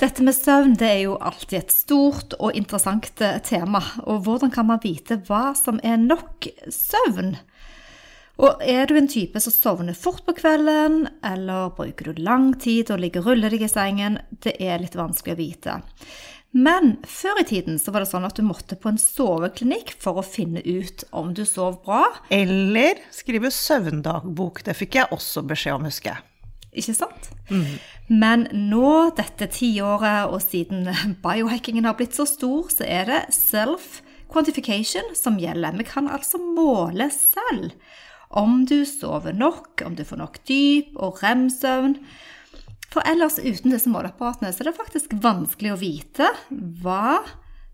Dette med søvn det er jo alltid et stort og interessant tema. Og hvordan kan man vite hva som er nok søvn? Og er du en type som sovner fort på kvelden, eller bruker du lang tid og ligger og ruller deg i sengen? Det er litt vanskelig å vite. Men før i tiden så var det sånn at du måtte på en soveklinikk for å finne ut om du sov bra. Eller skrive søvndagbok. Det fikk jeg også beskjed om, husker jeg. Ikke sant? Mm. Men nå, dette tiåret, og siden biohackingen har blitt så stor, så er det self-quantification som gjelder. Vi kan altså måle selv om du sover nok, om du får nok dyp og rem-søvn. For ellers, uten disse måleapparatene, så er det faktisk vanskelig å vite hva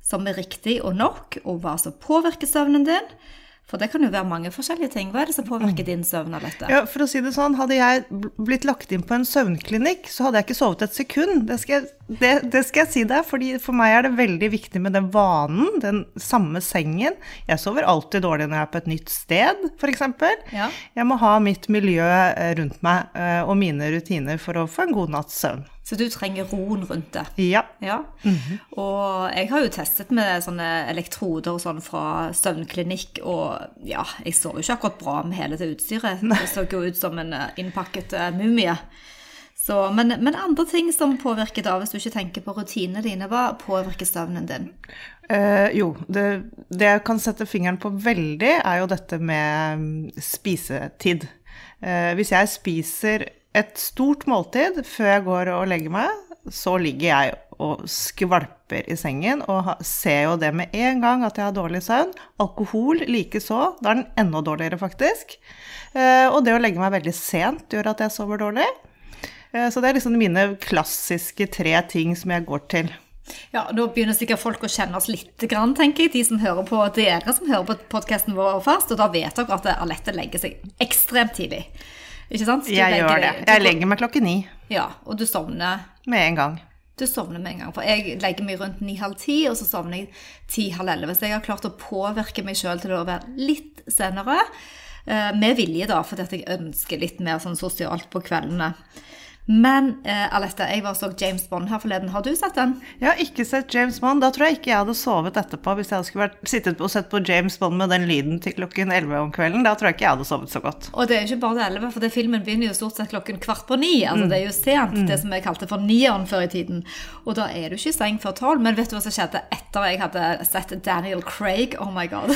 som er riktig og nok, og hva som påvirker søvnen din. For det kan jo være mange forskjellige ting. Hva er det som påvirker din søvn av dette? Ja, for å si det sånn, Hadde jeg blitt lagt inn på en søvnklinikk, så hadde jeg ikke sovet et sekund. Det skal jeg, det, det skal jeg si deg, fordi for meg er det veldig viktig med den vanen, den samme sengen. Jeg sover alltid dårlig når jeg er på et nytt sted, f.eks. Ja. Jeg må ha mitt miljø eh, rundt meg eh, og mine rutiner for å få en god natts søvn. Så du trenger roen rundt det. Ja. ja. Mm -hmm. Og jeg har jo testet med sånne elektroder og sånn fra søvnklinikk, og ja, jeg så jo ikke akkurat bra med hele det utstyret. Det så jo ut som en eh, innpakket uh, mumie. Så, men, men, andre ting som påvirker da, hvis du ikke tenker på rutinene dine, hva påvirker søvnen din? Eh, jo, det, det, jeg kan sette fingeren på veldig, er jo dette med mm, spisetid. Eh, hvis jeg spiser et stort måltid før jeg går og legger meg, så ligger jeg og skvalper i sengen og ser jo det med en gang at jeg har dårlig søvn. Alkohol likeså. Da er den enda dårligere, faktisk. Eh, og det å legge meg veldig sent gjør at jeg sover dårlig. Eh, så det er liksom mine klassiske tre ting som jeg går til. Ja, Nå begynner sikkert folk å kjenne oss litt, tenker jeg, de som hører på dere som hører på podkasten vår først. Og da vet dere at Alette legger seg ekstremt tidlig. Ikke sant? Du jeg gjør det. Jeg legger meg klokken ni. Ja, og du sovner Med en gang. Du sovner med en gang. For jeg legger meg rundt ni-halv ti, og så sovner jeg ti-halv elleve. Så jeg har klart å påvirke meg sjøl til å være litt senere. Eh, med vilje, da, fordi jeg ønsker litt mer sånn sosialt på kveldene. Men eh, Alette, jeg var så James Bond her forleden. Har du sett den? Jeg har ikke sett James Bond. Da tror jeg ikke jeg hadde sovet etterpå hvis jeg skulle vært, sittet og sett på James Bond med den lyden til klokken 11 om kvelden. Da tror jeg ikke jeg hadde sovet så godt. Og det er jo ikke bare det 11, for det filmen begynner jo stort sett klokken kvart på ni. Altså mm. det er jo sent, mm. det som jeg kalte for nieren før i tiden. Og da er du ikke i seng før tolv. Men vet du hva som skjedde etter jeg hadde sett Daniel Craig? Oh my god.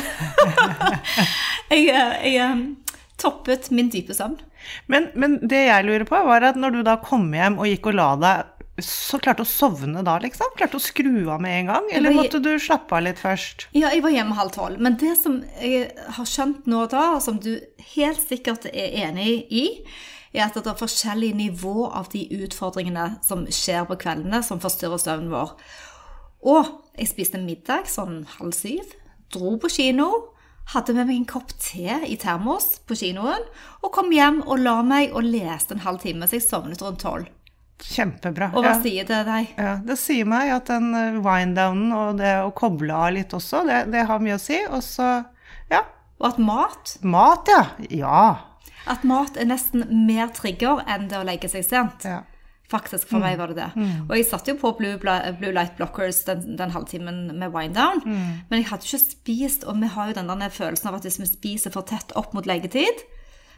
jeg, eh, jeg, jeg toppet min dype søvn. Men, men, det jeg lurer på, var at når du da kom hjem og gikk og la deg, så klarte du å sovne da, liksom? Klarte du å skru av med en gang? Eller måtte du slappe av litt først? Ja, jeg var hjemme halv tolv. Men det som jeg har skjønt nå da, og som du helt sikkert er enig i, er at det er forskjellig nivå av de utfordringene som skjer på kveldene, som forstyrrer søvnen vår. Og jeg spiste middag sånn halv syv, dro på kino hadde med meg en kopp te i termos på kinoen, og kom hjem og la meg og leste en halv time, så jeg sovnet rundt tolv. Kjempebra. Og hva ja. sier det deg? Ja, det sier meg at den eh, wind-downen og det å koble av litt også, det, det har mye å si. Og så, ja. Og at mat Mat, ja. Ja. At mat er nesten mer trigger enn det å legge seg sent. Ja. Faktisk, for mm. meg var det det. Mm. Og jeg satt jo på Blue, blue Light Blockers den, den halvtimen med wind down, mm. men jeg hadde ikke spist, og vi har jo den der følelsen av at hvis vi spiser for tett opp mot leggetid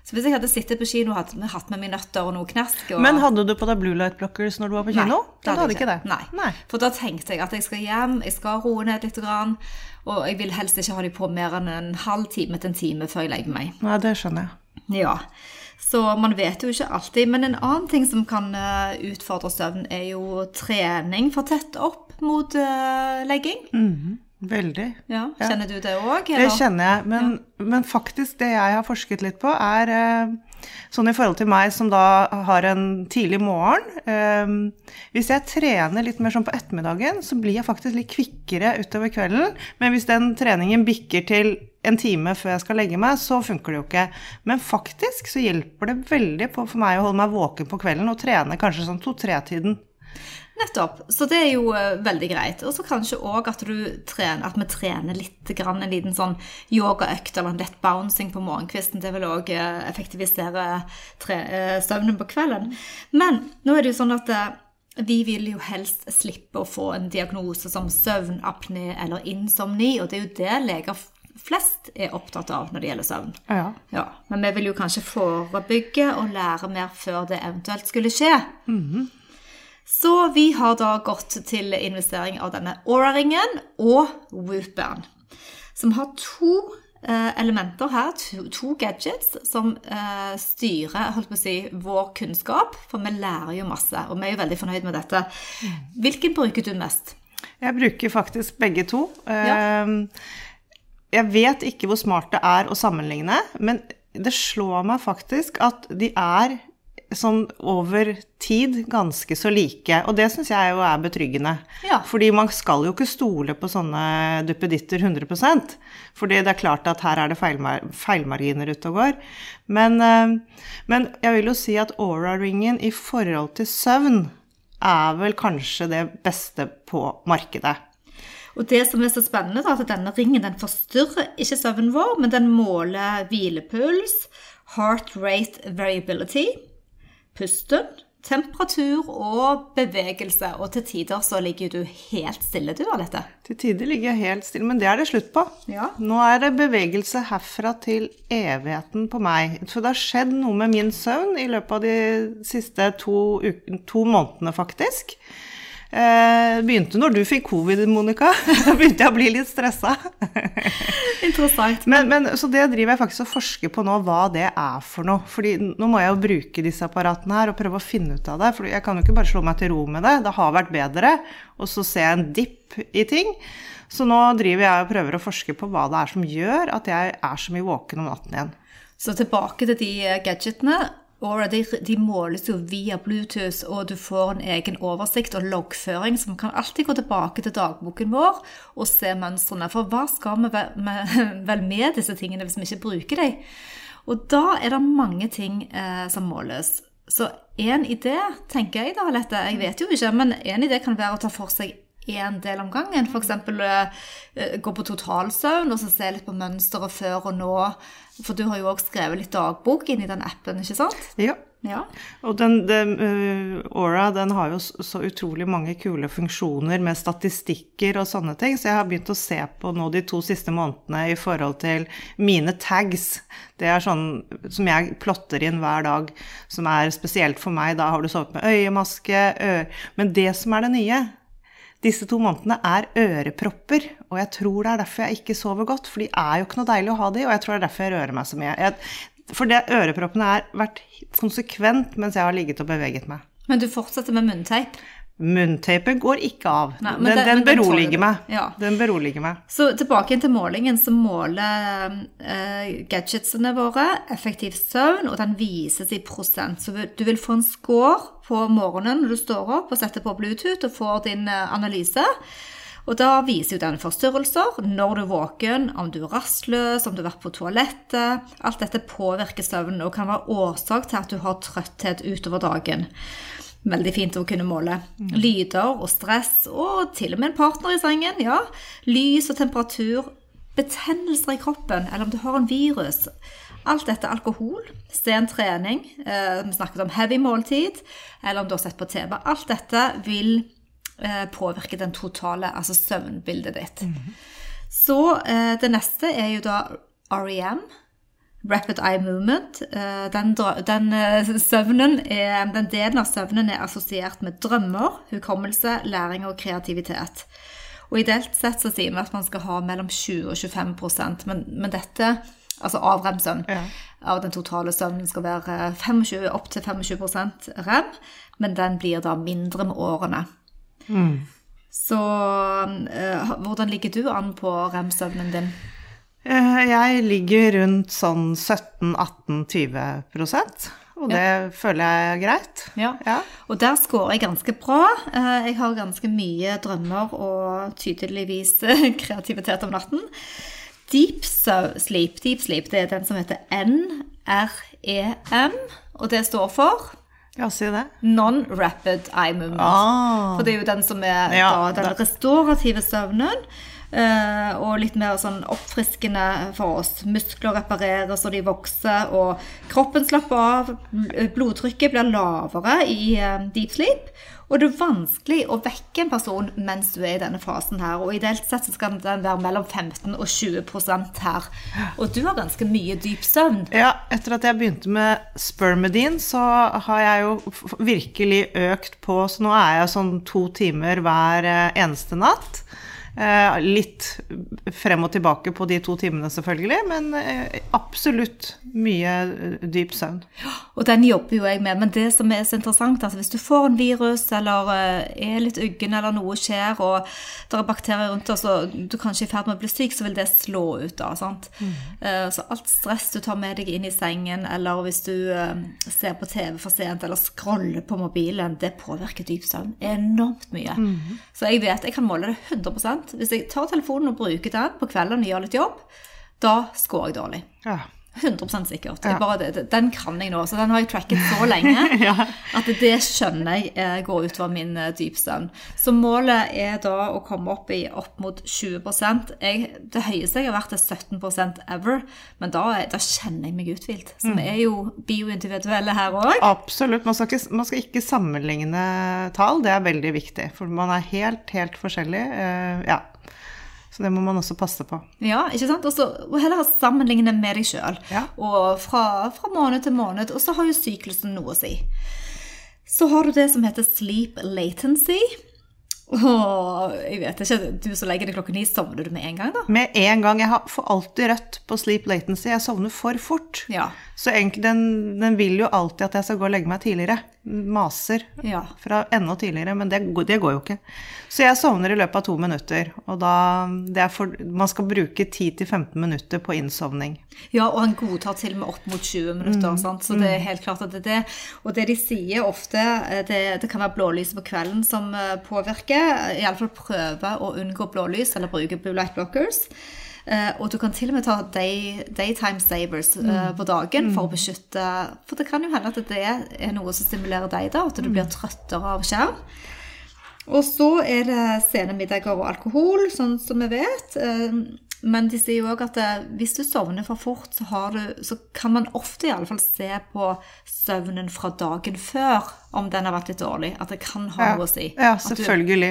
så hvis jeg hadde sittet på kino hatt, hatt med meg nøtter og noe knask og... Men hadde du på deg Blue Light Blockers når du var på kino? Nei, det hadde, hadde ikke det. Nei. Nei. For da tenkte jeg at jeg skal hjem, jeg skal roe ned litt, og jeg vil helst ikke ha dem på mer enn en halv time til en time før jeg legger meg. Nei, det skjønner jeg. Ja. Så man vet jo ikke alltid. Men en annen ting som kan eh, utfordre søvn, er jo trening for tett opp mot uh, legging. Mm -hmm. Veldig. Ja, Kjenner du det òg? Det kjenner jeg, men, ja. men, faktisk det jeg har forsket litt på, er eh, sånn i forhold til meg som da har en tidlig morgen eh, Hvis jeg trener litt mer sånn på ettermiddagen, så blir jeg faktisk litt kvikkere utover kvelden. Men hvis den treningen bikker til en time før jeg skal legge meg, så funker det jo ikke. Men faktisk så hjelper det veldig på for meg å holde meg våken på kvelden og trene kanskje sånn to-tre-tiden. Nettopp. Så det er jo uh, veldig greit. Og så kanskje òg at, at vi trener litt, grann, en liten sånn yogaøkt eller en lett bouncing på morgenkvisten. Det vil òg eh, effektivisere uh, søvnen på kvelden. Men nå er det jo sånn at vi vil jo helst slippe å få en diagnose som søvnapné eller insomni, og det er jo det leger flest er opptatt av når det gjelder søvn. Ja. ja. Men vi vil jo kanskje forebygge og lære mer før det eventuelt skulle skje. Mm -hmm. Så vi har da gått til investering av denne Aura-ringen og Whooperen, som har to eh, elementer her, to, gadgets, som eh, styrer holdt på å si, vår kunnskap. For vi lærer jo masse, og vi er jo veldig fornøyd med dette. Hvilken bruker du mest? Jeg bruker faktisk begge to. Ja. Uh, jeg vet ikke hvor smart det er å sammenligne, men det slår meg faktisk at de er sånn over tid ganske så like. Og det syns jeg jo er betryggende. Ja. Fordi man skal jo ikke stole på sånne duppeditter 100% Fordi det er klart at her er det feilmar feilmarginer ute og går. Men, eh, men jeg vil jo si at Aura-ringen i forhold til søvn er vel kanskje det beste på markedet. Og det som er så spennende, er at denne ringen den forstyrrer ikke søvnen vår, men den måler hvilepuls, heart rate variability, pusten, temperatur og bevegelse. Og til tider så ligger du helt stille, du, Alette. Til tider ligger jeg helt stille, men det er det slutt på. Ja. Nå er det bevegelse herfra til evigheten på meg. For det har skjedd noe med min søvn i løpet av de siste to, to månedene, faktisk. Eh, begynte når du fikk covid, Monica. Da begynte jeg å bli litt stressa. Interessant. Men, men, så det driver jeg faktisk og forsker på nå, hva det er for noe. Fordi nå må jeg jo bruke disse apparatene her og prøve å finne ut av det. For jeg kan jo ikke bare slå meg til ro med det. Det har vært bedre. Og så ser jeg en dipp i ting. Så nå driver jeg og prøver å forske på hva det er som gjør at jeg er så mye våken om natten igjen. Så tilbake til de gadgetene. Aura de, de, måles jo via Bluetooth, og du får en egen oversikt og loggføring, så vi kan alltid gå tilbake til dagboken vår og se mønstrene. For hva skal vi vel med disse tingene hvis vi ikke bruker dem? Og da er det mange ting eh, som måles. Så en idé, tenker jeg da, Lette, jeg vet jo ikke, men en idé kan være å ta for seg én del om gangen. F.eks. Uh, gå på totalsøvn og så se litt på mønsteret før og nå. For du har jo òg skrevet litt dagbok inni den appen, ikke sant? Ja. ja. Og den, den uh, Aura den har jo så utrolig mange kule funksjoner med statistikker og sånne ting, så jeg har begynt å se på nå de to siste månedene i forhold til mine tags. Det er sånn som jeg plotter inn hver dag, som er spesielt for meg. Da har du sovet med øyemaske, ør Men det som er det nye, disse to månedene er ørepropper, og jeg tror det er derfor jeg ikke sover godt. For de er jo ikke noe deilig å ha de, og jeg tror det er derfor jeg rører meg så mye. Jeg, for det, øreproppene har vært konsekvent mens jeg har ligget og beveget meg. Men du fortsetter med munnteip? Munnteipen går ikke av. Nei, den, den, den, beroliger meg. Ja. den beroliger meg. Så tilbake til målingen, så måler uh, gadgetsene våre effektiv søvn, og den vises i prosent. Så du vil få en score på morgenen når du står opp og setter på Bluetooth og får din uh, analyse. Og da viser jo den forstyrrelser, når du er våken, om du er rastløs, om du har vært på toalettet. Alt dette påvirker søvnen og kan være årsak til at du har trøtthet utover dagen. Veldig fint å kunne måle. Mm. Lyder og stress, og til og med en partner i sengen. ja. Lys og temperatur. Betennelser i kroppen, eller om du har en virus. Alt dette alkohol, sen trening, eh, vi snakket om heavy måltid, eller om du har sett på TV. Alt dette vil eh, påvirke den totale, altså søvnbildet ditt. Mm. Så eh, det neste er jo da REM, rapid eye movement. Eh, den, den, eh, søvnen er, den delen av søvnen er assosiert med drømmer, hukommelse, læring og kreativitet. Og Ideelt sett så sier vi at man skal ha mellom 20 og 25 men, men dette, altså av rem-søvn, ja. av den totale søvnen skal være 25, opp til 25% rem, men den blir da mindre med årene. Mm. Så eh, hvordan ligger du an på rem-søvnen din? Eh, Jeg ligger rundt sånn 17-18-20% og det føler jeg er greit. Ja. Ja. Og der scorer jeg ganske bra. Eh, Jeg har ganske mye drømmer og tydeligvis eh, kreativitet om natten. Deep sleep, deep sleep, det er den som heter NREM, og det står for Ja, si det. Non-rapid eye movement. Ah. For det er jo den som er Ja, da, den det- restaurative søvnen. Eh, og litt mer sånn oppfriskende for oss. Muskler repareres og de vokser, og kroppen slapper av. Blodtrykket blir lavere i eh, deep sleep. Og det er vanskelig å vekke en person mens du er i denne fasen her. Og ideelt sett så skal den være mellom 15 og 20% her. Og du har ganske mye dyp søvn. Ja, etter at jeg begynte med spermidin, så har jeg jo virkelig økt på Så nå er jeg sånn to timer hver eh, eneste natt. Eh, litt frem og tilbake på de to timene, selvfølgelig, men eh, absolutt mye eh, dyp søvn. Og den jobber jo jeg med, men det som er så interessant, altså hvis du får en virus, eller er litt uggen, eller noe skjer, og det er bakterier rundt oss, og du kanskje er i ferd med å bli syk, så vil det slå ut da, sant? Mm. Så alt stress du tar med deg inn i sengen, eller hvis du ser på TV for sent, eller scroller på mobilen, det påvirker dyp søvn enormt mye. Så jeg vet, jeg kan måle det 100%. Hvis jeg tar telefonen og bruker den på kvelden og gjør litt jobb, da scorer jeg dårlig. Ja. 100 sikkert. Ja. bare, den kan jeg nå, så den har jeg tracket så lenge Ja. at det skjønner jeg eh, går utover min dypstønn. dypsøvn. Så målet er da å komme opp i opp mot 20 jeg, Det høyeste jeg har vært er 17% ever, men da, da kjenner jeg meg uthvilt. Så vi er jo bioindividuelle her òg. Absolutt. Man skal, ikke, man skal ikke sammenligne tall, det er veldig viktig. For man er helt, helt forskjellig. Uh, ja. Så det må man også passe på. Ja, ikke sant? Og så og heller sammenligne med deg sjøl. Ja. Og fra, fra måned til måned. Og så har jo syklusen noe å si. Så har du det som heter sleep latency. Og jeg vet ikke, du som legger deg klokken ni, sovner du med en gang, da? Med en gang. Jeg får alltid rødt på sleep latency. Jeg sovner for fort. Ja. Så egentlig, den, den vil jo alltid at jeg skal gå og legge meg tidligere. Maser Ja. fra enda tidligere, men det, det går jo ikke. Så jeg sovner i løpet av to minutter. Og da det for, Man skal bruke 10-15 minutter på innsovning. Ja, og han godtar til og med opp mot 20 minutter. Sant? Så det er helt klart at det er det. Og det de sier ofte, eh, det, det kan være blålyset på kvelden som eh, påvirker. Iallfall prøve å unngå blålys eller bruke blue light blockers. Eh, og du kan til og med ta day, daytime savers mm. på dagen for å beskytte For det kan jo hende at det er noe som stimulerer deg, da, at du blir trøttere av skjerm. Og så er det sene middager og alkohol, sånn som vi vet. Men de sier jo òg at eh, hvis du sovner for fort, så, har du, så kan man ofte i alle fall se på søvnen fra dagen før om den har vært litt dårlig. At det kan ha noe å si. Ja, At du- selvfølgelig.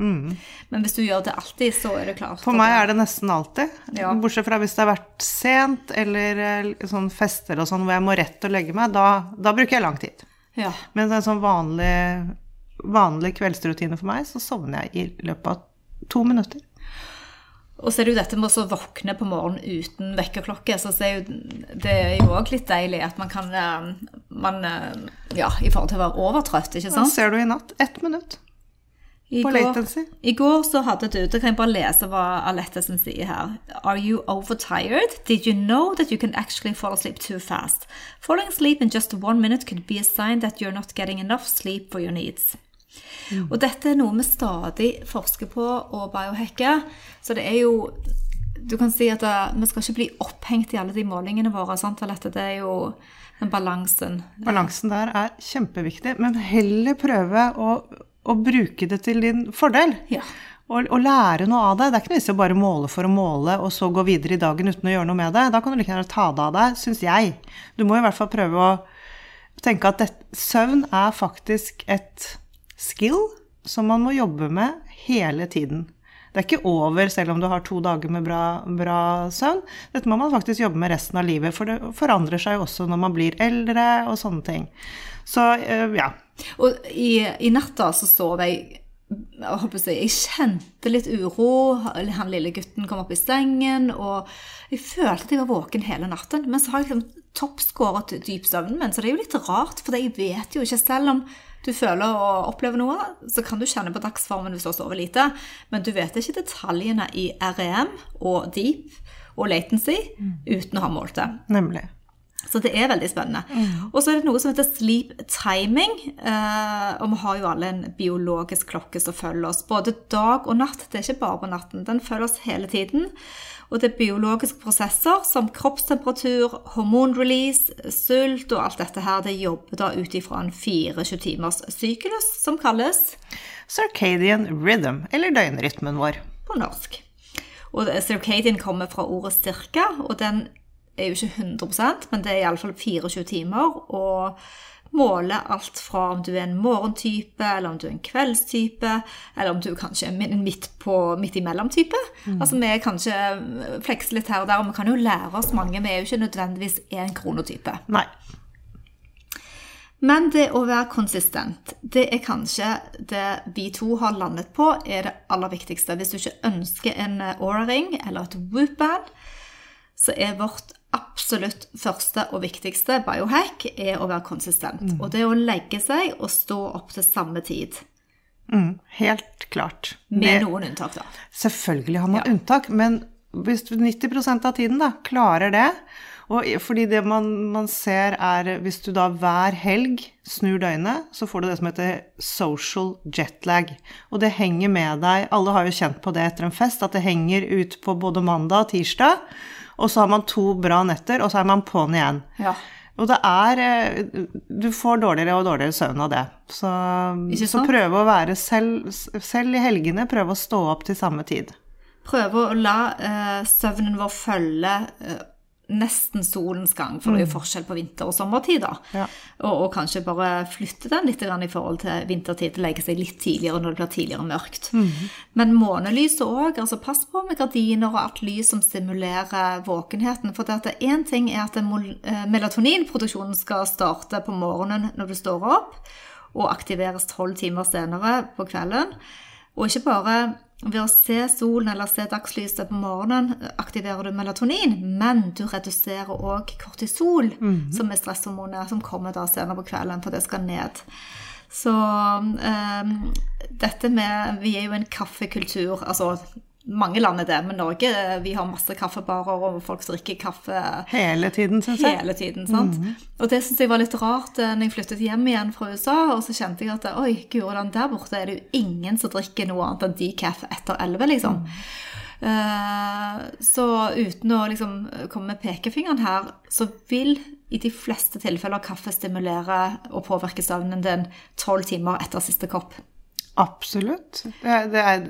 Mm. Men hvis du gjør det alltid, så er det klart. For meg er det nesten alltid. Ja. Bortsett fra hvis det har vært sent eller eh, sånn fester og sånn hvor jeg må rett og legge meg, da, da bruker jeg lang tid. ja. Men en sånn vanlig, vanlig kveldsrutine for meg, så sovner jeg i løpet av to minutter. Og så er det jo dette med å våkne på morgenen uten vekkerklokke. Så er jo, det er jo òg litt deilig at man kan eh, man, eh, Ja, i forhold til å være overtrøtt, ikke sant? Hva ser du i natt. Ett minutt. I på latency. I går så hadde du Det kan jeg bare lese hva Alette som sier her. Are you overtired? Did you know that you can actually fall asleep too fast? Falling asleep in just one minute could be a sign that you're not getting enough sleep for your needs. Og dette er noe vi stadig forsker på og biohacker. Så det er jo Du kan si at det, vi skal ikke bli opphengt i alle de målingene våre. Sant? Det er jo den balansen. Balansen der er kjempeviktig, men heller prøve å, å bruke det til din fordel. Ja. Og, og lære noe av det. Det er ikke noe vits i å bare måle for å måle, og så gå videre i dagen uten å gjøre noe med det. Da kan du like gjerne ta det av deg, syns jeg. Du må i hvert fall prøve å tenke at det, søvn er faktisk et skill som man må jobbe med hele tiden. Det er ikke over selv om du har to dager med bra, bra søvn. Dette må man faktisk jobbe med resten av livet, for det forandrer seg jo også når man blir eldre og sånne ting. Så eh, ja. Og i, i natta så sov jeg jeg, håper si, jeg kjente litt uro. Han lille gutten kom opp i sengen, og jeg følte at jeg var våken hele natten. Men så har jeg liksom toppskåret dyp søvn, men så det er jo litt rart, for jeg vet jo ikke selv om du føler og opplever noe, så kan du kjenne på dagsformen hvis du har sovet lite, men du vet ikke detaljene i REM og deep og latency uten å ha målt det. Nemlig. Så det er veldig spennende. Og så er det noe som heter sleep timing. Eh, og vi har jo alle en biologisk klokke som følger oss, både dag og natt. Det er ikke bare på natten. Den følger oss hele tiden. Og det er biologiske prosesser som kroppstemperatur, hormonrelease, sult og alt dette her, det jobber da ut ifra en 24 timers syklus, som kalles Circadian rhythm, eller døgnrytmen vår. på norsk. Og circadian kommer fra ordet cirka, og den er jo ikke 100% men det er iallfall 24 timer. Og måler alt fra om du er en morgentype, eller om du er en kveldstype, eller om du kanskje er en midt, på, midt imellom-type. Altså vi er kanskje flekser litt her og der, og vi kan jo lære oss mange. Vi er jo ikke nødvendigvis én kronotype. Nei. Men det å være konsistent, det er kanskje det vi to har landet på, er det aller viktigste. Hvis du ikke ønsker en Aura-ring eller et Whoop-band, så er vårt absolutt første og viktigste biohack er å være konsistent. Og det å legge seg og stå opp til samme tid. Mm, helt klart. Med Det- noen unntak, da. Selvfølgelig har man unntak, men hvis du 90% av tiden da, klarer det og fordi det man, man ser er Hvis du da hver helg snur døgnet, så får du det som heter social jetlag. Og det henger med deg Alle har jo kjent på det etter en fest, at det henger ut på både mandag og tirsdag. Og så har man to bra netter, og så er man på'n igjen. Ja. Og det er eh, Du får dårligere og dårligere søvn av det. Så, så prøve å være selv, selv i helgene, prøve å stå opp til samme tid. Prøve å la eh, søvnen vår følge eh, nesten solens gang, for det er jo forskjell på vinter- og sommertid, da. Ja. Og, og kanskje bare flytte den litt i forhold til vintertid, legge seg litt tidligere når det blir tidligere mørkt. Men månelyset òg, altså pass på med gardiner og alt lys som stimulerer våkenheten. For det at én ting er at eh, melatoninproduksjonen skal starte på morgenen når du står opp, og aktiveres tolv timer senere på kvelden. Og ikke bare ved å se solen eller se dagslyset på morgenen aktiverer du melatonin, men du reduserer òg kortisol, som er stresshormonet som kommer da senere på kvelden, for det skal ned. Så um, dette med Vi er jo en kaffekultur. Altså, mange land er det, men Norge vi har masse kaffebarer, og folk drikker kaffe Hele tiden, syns jeg. hele tiden. sant? Og det syns jeg var litt rart eh, når jeg flyttet hjem igjen fra USA. Og så kjente jeg at oi, guri der borte er det jo ingen som drikker noe annet enn decaf etter elleve, liksom. Eh, så uten å liksom komme med pekefingeren her, så vil i de fleste tilfeller kaffe stimulere og påvirke søvnen din tolv timer etter siste kopp. Absolutt. Det er, det, er,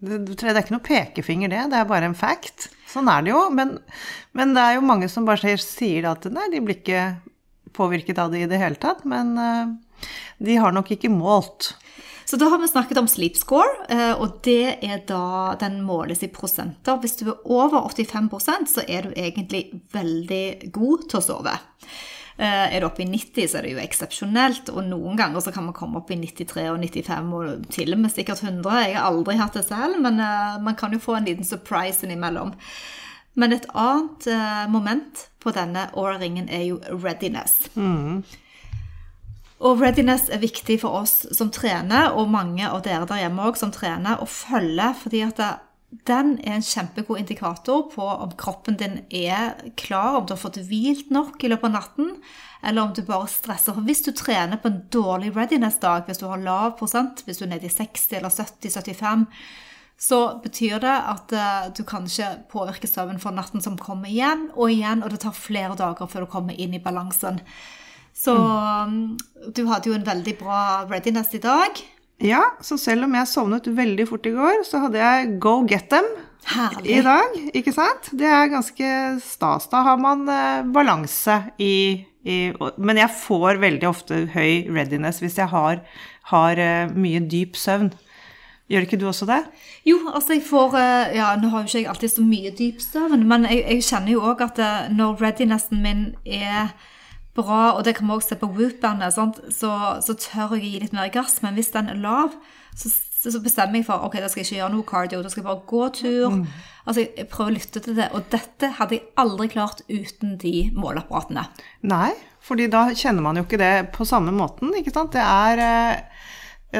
det, er ikke noe pekefinger, det. Det er bare en fact. Sånn er det jo. Men, men det er jo mange som bare sier at nei, de blir ikke påvirket av det i det hele tatt. Men eh, de har nok ikke målt. Så da har vi snakket om sleep score, eh, og det er da den måles i prosenter. Hvis du er over 85% så er du egentlig veldig god til å sove. Eh, Er det oppe i 90, så er det jo eksepsjonelt, og noen ganger så kan man komme opp i 93 og 95 og til og med sikkert 100. Jeg har aldri hatt det selv, men eh, man kan jo få en liten surprise innimellom. Men et annet eh, moment på denne Aura-ringen er jo readiness. Og readiness er viktig for oss som trener, og mange av dere der hjemme også som trener, å følge. fordi at det, den er en kjempegod indikator på om kroppen din er klar, om du har fått hvilt nok i løpet av natten, eller om du bare stresser. For hvis du trener på en dårlig readiness-dag, hvis du har lav prosent, hvis du er nede i 60 eller 70-75, så betyr det at du du kanskje påvirker søvnen for natten som kommer igjen og igjen, og det tar flere dager før du kommer inn i balansen. Så mm. du hadde jo en veldig bra readiness i dag. Ja, så selv om jeg sovnet veldig fort i går, så hadde jeg go get them Herlig. i dag, ikke sant? Det er ganske stas. Da har man eh, balanse i, i Men jeg får veldig ofte høy readiness hvis jeg har, har eh, mye dyp søvn. Gjør ikke du også det? Jo, altså jeg får eh, Ja, nå har jo ikke jeg alltid så mye dyp søvn, men jeg, jeg kjenner jo òg at når readinessen min er bra, og det kan vi også se på Whoop-bandet, så, så tør jeg å gi litt mer gass. Men hvis den er lav, så, så bestemmer jeg for ok, da skal jeg ikke gjøre noe cardio, da skal jeg bare gå tur. Altså, jeg, jeg prøver å lytte til det. Og dette hadde jeg aldri klart uten de måleapparatene. Nei, Fordi da kjenner man jo ikke det på samme måten, ikke sant. Det er eh,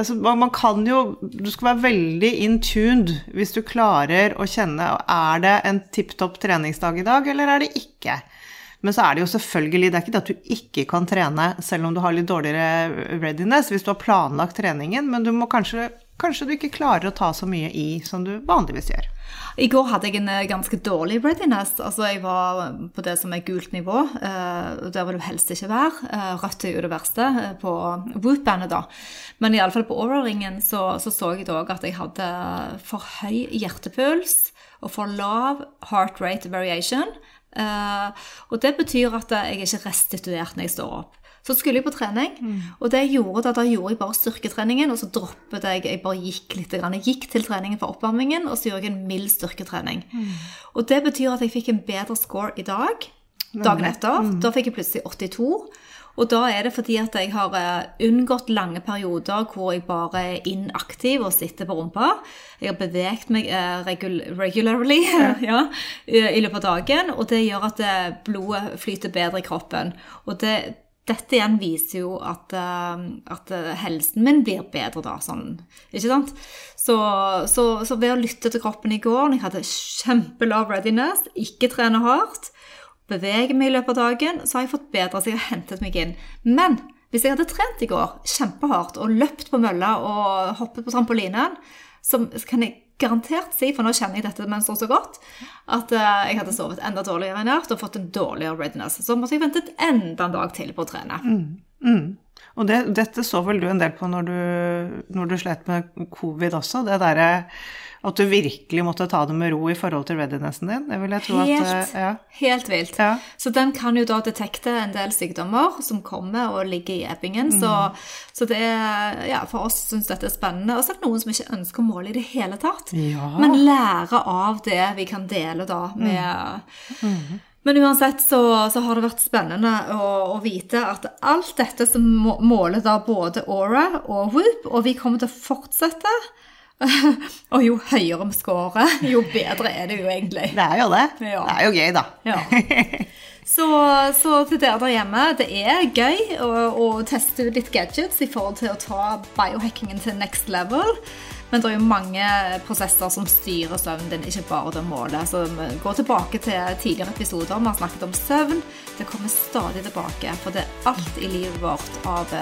altså, Man kan jo Du skal være veldig in tuned hvis du klarer å kjenne Er det en tipp topp treningsdag i dag, eller er det ikke? Men så er det jo selvfølgelig Det er ikke det at du ikke kan trene selv om du har litt dårligere readiness hvis du har planlagt treningen, men du må kanskje Kanskje du ikke klarer å ta så mye i som du vanligvis gjør. I går hadde jeg en eh, ganske dårlig readiness. Altså, jeg var på det som er gult nivå. og der vil du helst ikke være. Uh, rødt er jo det verste på Whoop-bandet, da. Men iallfall på Aura-ringen så, så, så jeg òg at jeg hadde for høy hjertepuls og for lav heart rate variation. Uh, og det betyr at jeg er ikke restituert når jeg står opp. Så skulle jeg på trening, mm. og det jeg gjorde da, da gjorde jeg bare styrketreningen, og så droppet jeg Jeg bare gikk litt. Jeg gikk til treningen for oppvarmingen, og så gjorde jeg en mild styrketrening. Mm. Og det betyr at jeg fikk en bedre score i dag. Dagen etter. Mm. Da fikk jeg plutselig 82. Og da er det fordi at jeg har eh, unngått lange perioder hvor jeg bare er inaktiv og sitter på rumpa. Jeg har beveget meg eh, regul regularly ja. ja, i løpet av dagen, og det gjør at eh, blodet flyter bedre i kroppen. Og det dette igjen viser jo at, at, helsen min blir bedre da, sånn, ikke sant? Så, så, så, ved å lytte til kroppen i går, når jeg hadde kjempelav readiness, ikke trene hardt, bevege meg i løpet av dagen, så har jeg fått bedre, så jeg har hentet meg inn. Men hvis jeg hadde trent i går kjempehardt og løpt på mølla og hoppet på trampolinen, så kan jeg garantert si, for nå kjenner jeg dette mønsteret så godt, at uh, jeg hadde sovet enda dårligere enn jeg og fått en dårligere readiness. Så måtte jeg ventet enda en dag til på å trene. Mm, mm. Og det, dette så vel du en del på når du, når du slet med covid også, det derre at du virkelig måtte ta det med ro i forhold til readinessen din. Det vil jeg tro helt, at ja. Helt vilt. Ja. Så den kan jo da detekte en del sykdommer som kommer og ligger i ebbingen. Mm. Så, så, det er Ja, for oss syns dette er spennende. Og så er det noen som ikke ønsker å måle i det hele tatt. Ja. Men lære av det vi kan dele da med mm. Mm. Men uansett så, så, har det vært spennende å, å, vite at alt dette som måler da både Aura og Whoop, og vi kommer til å fortsette og jo høyere vi scorer, jo bedre er det jo egentlig. Det er jo det. Ja. Det er jo gøy, da. Ja. Så, så, til dere der hjemme, det er gøy å, å, teste ut litt gadgets i forhold til å ta biohackingen til next level. Men det er jo mange prosesser som styrer søvnen din, ikke bare det målet. Så gå tilbake til tidligere episoder. Vi har snakket om søvn. Det kommer stadig tilbake, for det er alt i livet vårt av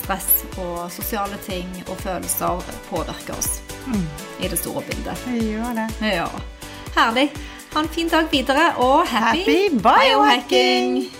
stress og sosiale ting og følelser påvirker oss mm. i det store bildet. Det gjør det. Ja. Herlig. Ha en fin dag videre, og happy, happy biohacking!